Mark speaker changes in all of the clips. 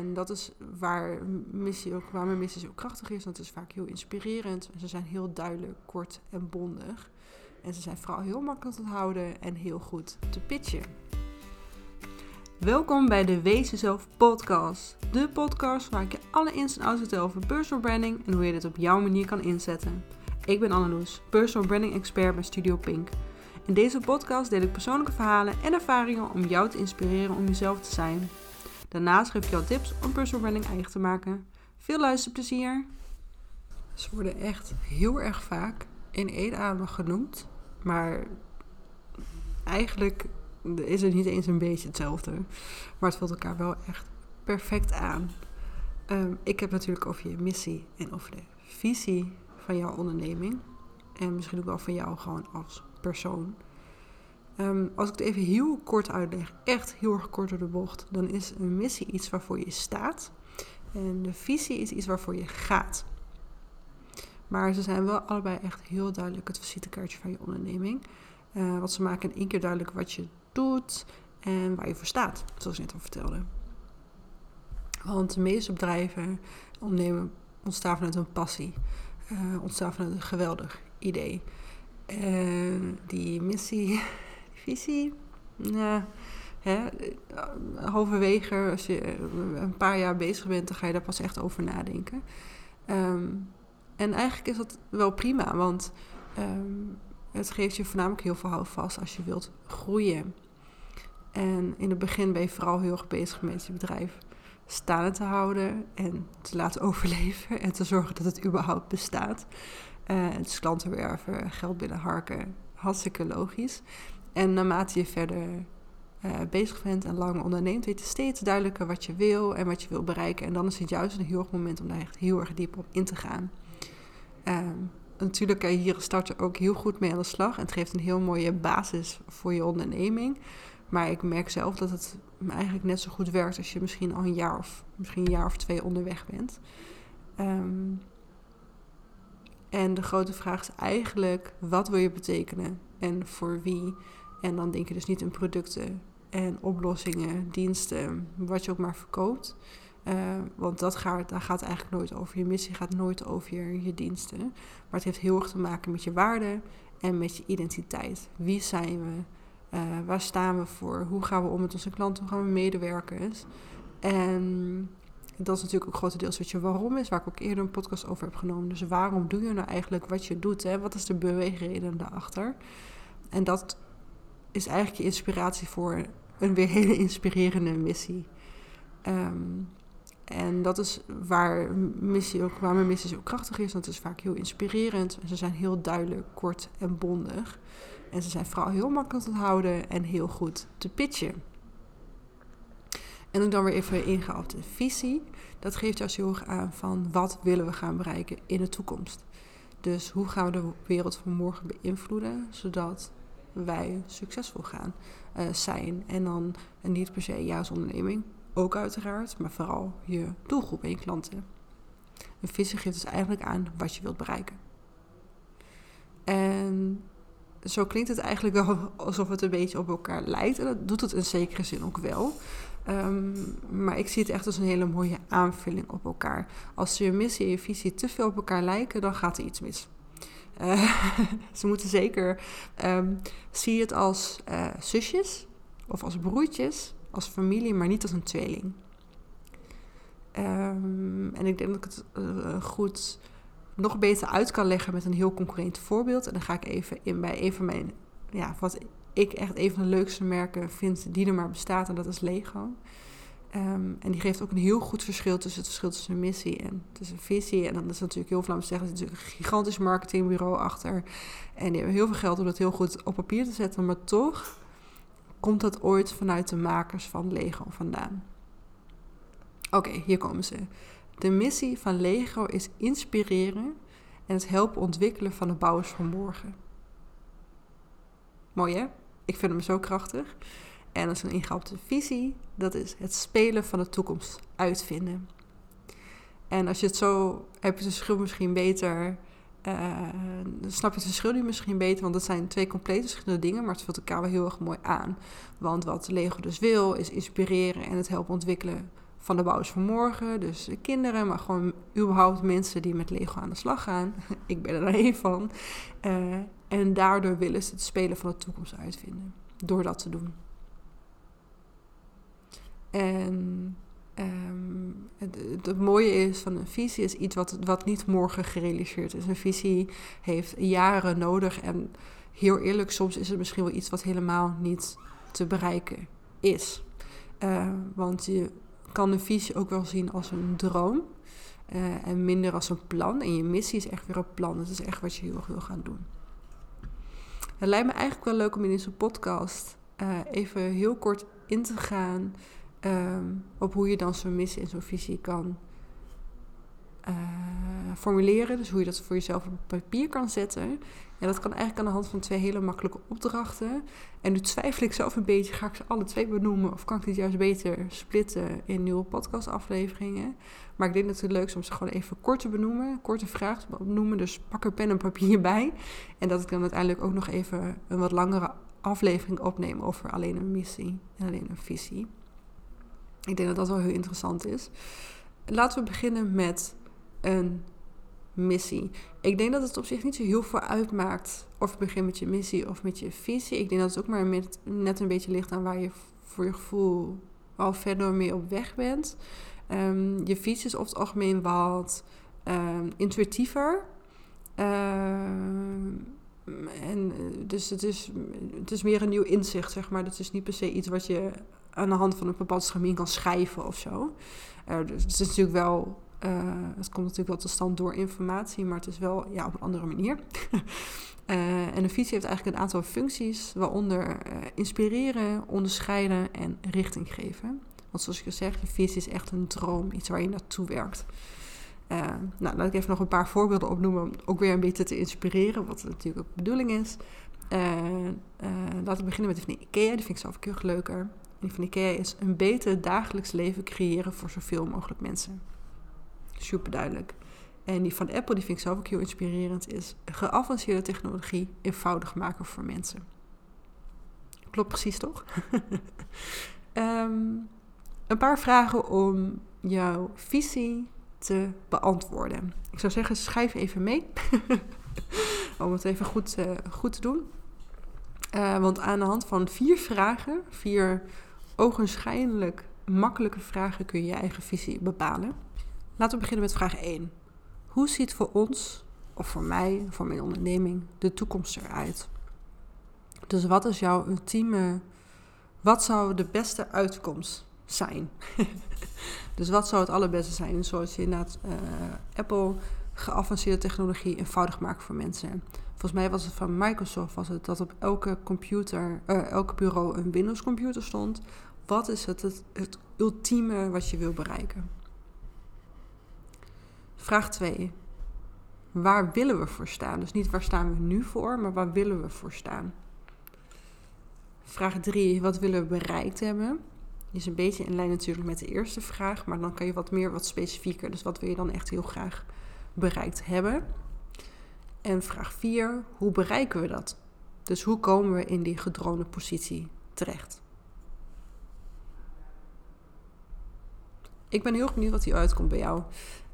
Speaker 1: En dat is waar, missie ook, waar mijn missie zo krachtig is. Want het is vaak heel inspirerend. Ze zijn heel duidelijk, kort en bondig. En ze zijn vooral heel makkelijk te onthouden en heel goed te pitchen. Welkom bij de Wees Jezelf podcast. De podcast waar ik je alle ins en outs vertel over personal branding en hoe je dit op jouw manier kan inzetten. Ik ben Anneloes, personal branding expert bij Studio Pink. In deze podcast deel ik persoonlijke verhalen en ervaringen om jou te inspireren om jezelf te zijn. Daarnaast geef ik jou tips om personal branding eigen te maken. Veel luisterplezier! Ze worden echt heel erg vaak in één adem genoemd, maar eigenlijk is het niet eens een beetje hetzelfde. Maar het vult elkaar wel echt perfect aan. Um, ik heb natuurlijk over je missie en over de visie van jouw onderneming. En misschien ook wel van jou gewoon als persoon. Ehm, als ik het even heel kort uitleg, echt heel erg kort door de bocht, dan is een missie iets waarvoor je staat. En de visie is iets waarvoor je gaat. Maar ze zijn wel allebei echt heel duidelijk het visitekaartje van je onderneming. Uh, want ze maken in één keer duidelijk wat je doet en waar je voor staat, zoals ik net al vertelde. Want de meeste bedrijven ondernemen ontstaan vanuit een passie, uh, ontstaan vanuit een geweldig idee. En die missie, visie, ja, hè, halverwege, als je een paar jaar bezig bent, dan ga je daar pas echt over nadenken. Um, en eigenlijk is dat wel prima, want um, het geeft je voornamelijk heel veel houvast als je wilt groeien. En in het begin ben je vooral heel erg bezig met je bedrijf staande te houden en te laten overleven en te zorgen dat het überhaupt bestaat. Uh, dus klanten werven, geld binnenharken, hartstikke logisch. En naarmate je verder uh, bezig bent en langer onderneemt, weet je steeds duidelijker wat je wil en wat je wil bereiken. En dan is het juist een heel erg moment om daar echt heel erg diep op in te gaan. Um, natuurlijk kan je hier starten ook heel goed mee aan de slag. En het geeft een heel mooie basis voor je onderneming. Maar ik merk zelf dat het eigenlijk net zo goed werkt als je misschien al een jaar of misschien een jaar of twee onderweg bent. Um, en de grote vraag is eigenlijk: wat wil je betekenen en voor wie? En dan denk je dus niet in producten en oplossingen, diensten, wat je ook maar verkoopt. Uh, want dat gaat, daar gaat eigenlijk nooit over. Je missie gaat nooit over je, diensten. Maar het heeft heel erg te maken met je waarden en met je identiteit. Wie zijn we? Uh, waar staan we voor? Hoe gaan we om met onze klanten? Hoe gaan we medewerkers? En dat is natuurlijk ook grotendeels wat je waarom is, waar ik ook eerder een podcast over heb genomen. Dus waarom doe je nou eigenlijk wat je doet? Hè? Wat is de beweegreden daarachter? En dat is eigenlijk je inspiratie voor een weer hele inspirerende missie. Um, en dat is waar, missie ook, waar mijn missie zo krachtig is. Want het is vaak heel inspirerend. En ze zijn heel duidelijk, kort en bondig. En ze zijn vooral heel makkelijk te onthouden en heel goed te pitchen. En dan weer even inga op de visie. Dat geeft jou heel aan van wat willen we gaan bereiken in de toekomst. Dus hoe gaan we de wereld van morgen beïnvloeden, zodat wij succesvol gaan uh, zijn. En dan en niet per se jouw onderneming, ook uiteraard, maar vooral je doelgroep en je klanten. Een visie geeft dus eigenlijk aan wat je wilt bereiken. En zo klinkt het eigenlijk wel alsof het een beetje op elkaar lijkt. En dat doet het in zekere zin ook wel. Um, maar ik zie het echt als een hele mooie aanvulling op elkaar. Als je missie en je visie te veel op elkaar lijken, dan gaat er iets mis. Uh, ze moeten zeker. Um, zie het als uh, zusjes of als broertjes als familie, maar niet als een tweeling. Um, en ik denk dat ik het uh, goed nog beter uit kan leggen met een heel concreet voorbeeld. En dan ga ik even in bij een van mijn, ja, wat ik echt een van de leukste merken vind die er maar bestaat. En dat is Lego. Um, en die geeft ook een heel goed verschil tussen het verschil tussen missie en tussen visie. En dan is natuurlijk heel te zeggen. Er is natuurlijk een gigantisch marketingbureau achter. En die hebben heel veel geld om dat heel goed op papier te zetten. Maar toch komt dat ooit vanuit de makers van Lego vandaan? Oké, hier komen ze. De missie van Lego is inspireren en het helpen ontwikkelen van de bouwers van morgen. Mooi hè? Ik vind hem zo krachtig. En dat is een ingehalte visie. Dat is het spelen van de toekomst uitvinden. En als je het zo heb je het verschil misschien beter dan snap je het verschil nu misschien beter, want dat zijn twee compleet verschillende dingen, maar het vult elkaar wel heel erg mooi aan. Want wat Lego dus wil, is inspireren en het helpen ontwikkelen van de bouwers van morgen, dus kinderen, maar gewoon überhaupt mensen die met Lego aan de slag gaan. ik ben er een van. Uh, en daardoor willen ze het spelen van de toekomst uitvinden, door dat te doen. En um, het, het, mooie is van een visie is iets wat, wat niet morgen gerealiseerd is. Een visie heeft jaren nodig en heel eerlijk, soms is het misschien wel iets wat helemaal niet te bereiken is. Uh, want je kan een visie ook wel zien als een droom uh, en minder als een plan. En je missie is echt weer een plan. Het is echt wat je heel erg wil gaan doen. Het lijkt me eigenlijk wel leuk om in deze podcast uh, even heel kort in te gaan um, op hoe je dan zo'n missie en zo'n visie kan uh, formuleren. Dus hoe je dat voor jezelf op papier kan zetten. En dat kan eigenlijk aan de hand van twee hele makkelijke opdrachten. En nu twijfel ik zelf een beetje, ga ik ze alle twee benoemen? Of kan ik dit juist beter splitten in nieuwe podcastafleveringen? Maar ik denk dat het leuk is om ze gewoon even kort te benoemen. Korte vraag te benoemen. Dus pak er pen en papier bij. En dat ik dan uiteindelijk ook nog even een wat langere aflevering opneem over alleen een missie en alleen een visie. Ik denk dat dat wel heel interessant is. Laten we beginnen met een missie. Ik denk dat het op zich niet zo heel veel uitmaakt of je begint met je missie of met je visie. Ik denk dat het ook maar net een beetje ligt aan waar je voor je gevoel al verder mee op weg bent. Um, je visie is over het algemeen wat um, intuïtiever. Um, en dus het is, het is meer een nieuw inzicht, zeg maar. Dat is niet per se iets wat je aan de hand van een bepaald schema kan schrijven of zo. Uh, dus het is natuurlijk wel, uh, het komt natuurlijk wel tot stand door informatie, maar het is wel ja, op een andere manier. uh, en een visie heeft eigenlijk een aantal functies, waaronder inspireren, onderscheiden en richting geven. Want zoals ik al zeg, je visie is echt een droom, iets waar je naartoe werkt. Nou, laat ik even nog een paar voorbeelden opnoemen om ook weer een beetje te inspireren, wat natuurlijk ook de bedoeling is. Laten we beginnen met van IKEA, die vind ik zelf ook heel leuker. Die van IKEA is een beter dagelijks leven creëren voor zoveel mogelijk mensen. Super duidelijk. En die van Apple, die vind ik zelf ook heel inspirerend, is geavanceerde technologie eenvoudig maken voor mensen. Klopt precies toch? um, een paar vragen om jouw visie te beantwoorden. Ik zou zeggen, schrijf even mee. om het even goed, uh, goed te doen. Uh, want aan de hand van vier vragen, vier ogenschijnlijk makkelijke vragen, kun je je eigen visie bepalen. Laten we beginnen met vraag 1. Hoe ziet voor ons, of voor mij, voor mijn onderneming, de toekomst eruit? Dus wat is jouw ultieme, wat zou de beste uitkomst zijn? dus wat zou het allerbeste zijn? Zoals je inderdaad uh, Apple geavanceerde technologie eenvoudig maken voor mensen. Volgens mij was het van Microsoft was het dat op elke computer, uh, elke bureau een Windows computer stond. Wat is het, het, ultieme wat je wil bereiken? Vraag 2. Waar willen we voor staan? Dus niet waar staan we nu voor, maar waar willen we voor staan? Vraag 3. Wat willen we bereikt hebben? Die is een beetje in lijn natuurlijk met de eerste vraag, maar dan kan je wat meer, wat specifieker. Dus wat wil je dan echt heel graag bereikt hebben? En vraag 4. Hoe bereiken we dat? Dus hoe komen we in die gedroomde positie terecht? Ik ben heel benieuwd wat hier uitkomt bij jou.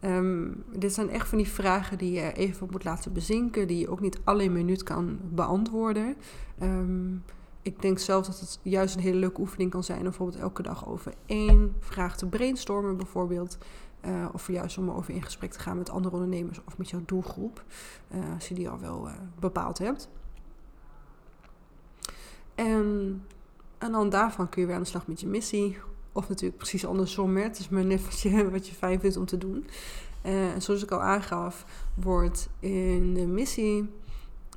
Speaker 1: Um, dit zijn echt van die vragen die je even moet laten bezinken, die je ook niet alleen minuut kan beantwoorden. Um, ik denk zelf dat het juist een hele leuke oefening kan zijn bijvoorbeeld elke dag over één vraag te brainstormen bijvoorbeeld. Uh, of juist om over in gesprek te gaan met andere ondernemers of met jouw doelgroep, uh, als je die al wel uh, bepaald hebt. En aan de hand daarvan kun je weer aan de slag met je missie. Of natuurlijk precies andersom. Het is maar net wat je, wat je fijn vindt om te doen. en zoals ik al aangaf, wordt in de missie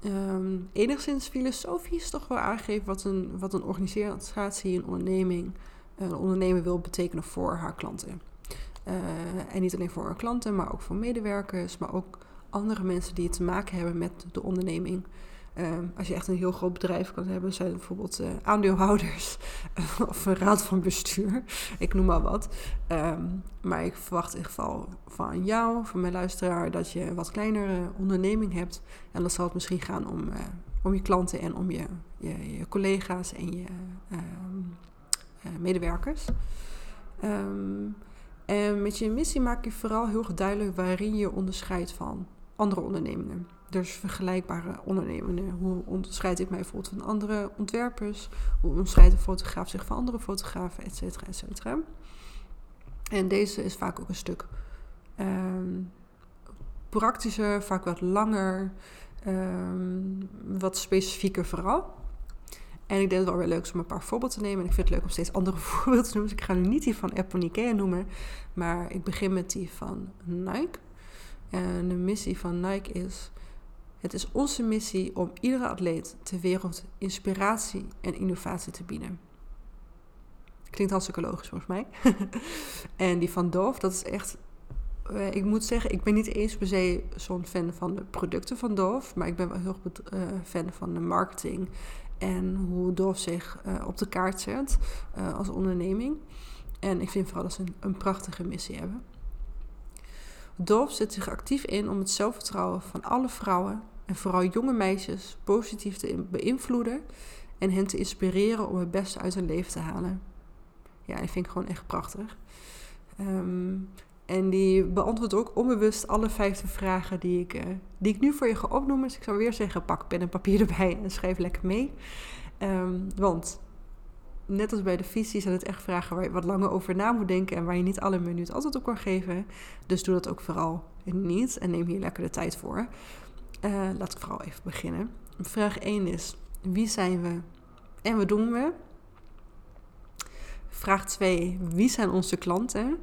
Speaker 1: um, enigszins filosofisch toch wel aangegeven wat een, wat een organisatie, een onderneming, een ondernemer wil betekenen voor haar klanten. Uh, en niet alleen voor haar klanten, maar ook voor medewerkers, maar ook andere mensen die te maken hebben met de onderneming. Ehm, als je echt een heel groot bedrijf kan hebben, zijn bijvoorbeeld uh, aandeelhouders of een raad van bestuur. Ik noem maar wat. Um, maar ik verwacht in ieder geval van jou, van mijn luisteraar, dat je een wat kleinere onderneming hebt. En dan zal het misschien gaan om, uh, om je klanten en om je, je, je collega's en je uh, medewerkers. En met je missie maak je vooral heel duidelijk waarin je onderscheidt van andere ondernemingen. Dus vergelijkbare ondernemingen. Hoe onderscheid ik mij bijvoorbeeld van andere ontwerpers? Hoe onderscheidt een fotograaf zich van andere fotografen, et cetera, et cetera. En deze is vaak ook een stuk ehm, praktischer, vaak wat langer, ehm, wat specifieker vooral. En ik denk dat het wel weer leuk is om een paar voorbeelden te nemen. En ik vind het leuk om steeds andere voorbeelden te noemen. Dus ik ga nu niet die van Apple Ikea noemen. Maar ik begin met die van Nike. En de missie van Nike is... Het is onze missie om iedere atleet ter wereld inspiratie en innovatie te bieden. Klinkt hartstikke logisch volgens mij. en die van Dove, dat is echt... Uh, ik moet zeggen, ik ben niet eens per se zo'n fan van de producten van Dove. Maar ik ben wel heel erg uh, fan van de marketing en hoe Dove zich op de kaart zet als onderneming. En ik vind vooral dat ze een prachtige missie hebben. Dove zet zich actief in om het zelfvertrouwen van alle vrouwen en vooral jonge meisjes positief te beïnvloeden en hen te inspireren om het beste uit hun leven te halen. Ja, dat vind ik gewoon echt prachtig. Um, en die beantwoordt ook onbewust alle vijfde vragen die ik, uh, die ik nu voor je ga opnoemen. Dus ik zou weer zeggen, pak pen en papier erbij en schrijf lekker mee. Um, want net als bij de visie zijn het echt vragen waar je wat langer over na moet denken... en waar je niet alle minuten altijd op kan geven. Dus doe dat ook vooral niet en neem hier lekker de tijd voor. Uh, laat ik vooral even beginnen. Vraag 1 is, wie zijn we en wat doen we? Vraag 2, wie zijn onze klanten?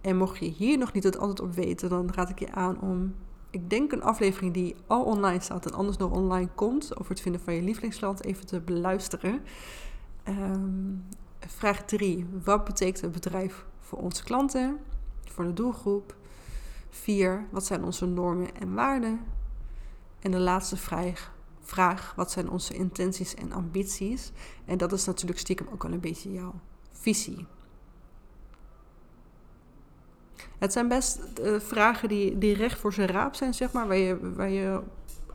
Speaker 1: En mocht je hier nog niet het antwoord op weten, dan raad ik je aan om, ik denk een aflevering die al online staat en anders nog online komt, over het vinden van je lievelingsland, even te beluisteren. Um, vraag 3. Wat betekent het bedrijf voor onze klanten, voor de doelgroep? 4. Wat zijn onze normen en waarden? En de laatste vraag, vraag, wat zijn onze intenties en ambities? En dat is natuurlijk stiekem ook wel een beetje jouw visie. Het zijn best uh, vragen die, die recht voor zijn raap zijn, zeg maar, waar je, waar je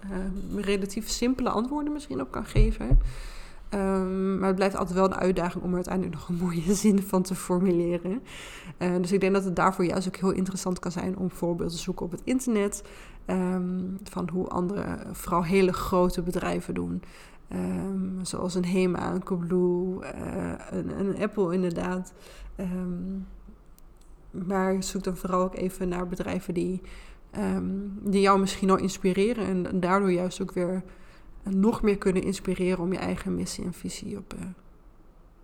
Speaker 1: uh, relatief simpele antwoorden misschien op kan geven. Um, maar het blijft altijd wel een uitdaging om er uiteindelijk nog een mooie zin van te formuleren. Uh, dus ik denk dat het daarvoor juist ook heel interessant kan zijn om voorbeelden te zoeken op het internet. Um, van hoe andere, vooral hele grote bedrijven doen. Um, zoals een Hema, een Coolblue, uh, een, een, Apple inderdaad. Maar zoek dan vooral ook even naar bedrijven die, die jou misschien al inspireren. En daardoor juist ook weer nog meer kunnen inspireren om je eigen missie en visie op, uh,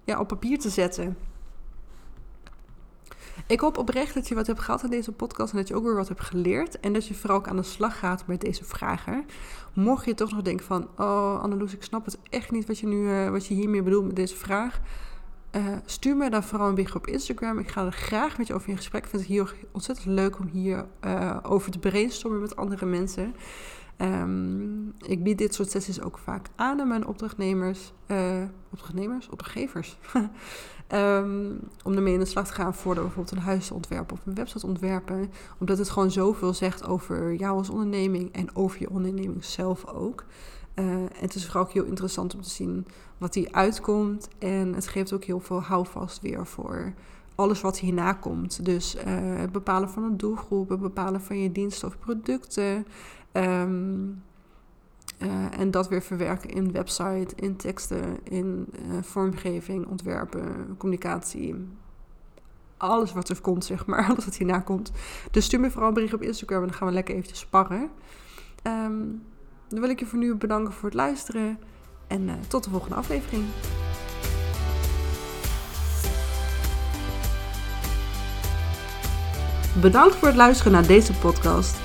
Speaker 1: ja, op papier te zetten. Ik hoop oprecht dat je wat hebt gehad aan deze podcast en dat je ook weer wat hebt geleerd. En dat je vooral ook aan de slag gaat met deze vragen. Mocht je toch nog denken van, oh Anneloes, ik snap het echt niet wat je, nu, uh, wat je hiermee bedoelt met deze vraag. Uh, stuur me dan vooral een bericht op Instagram. Ik ga er graag met je over in gesprek. Ik vind het heel ontzettend leuk om hier over te brainstormen met andere mensen. Um, ik bied dit soort sessies ook vaak aan aan mijn opdrachtnemers. Uh, opdrachtnemers? Opdrachtgevers. um, om ermee in de slag te gaan voordat bijvoorbeeld een huis ontwerpen of een website ontwerpen. Omdat het gewoon zoveel zegt over jou als onderneming en over je onderneming zelf ook. Uh, het is ook heel interessant om te zien wat hier uitkomt. En het geeft ook heel veel houvast weer voor alles wat hierna komt. Dus uh, het bepalen van een doelgroep, het bepalen van je diensten of producten. Um, uh, en dat weer verwerken in website, in teksten, in vormgeving, ontwerpen, communicatie. Alles wat er komt, zeg maar. Alles wat hierna komt. Dus stuur me vooral een bericht op Instagram en dan gaan we lekker eventjes sparren. Um, dan wil ik je voor nu bedanken voor het luisteren. En uh, tot de volgende aflevering. Bedankt voor het luisteren naar deze podcast.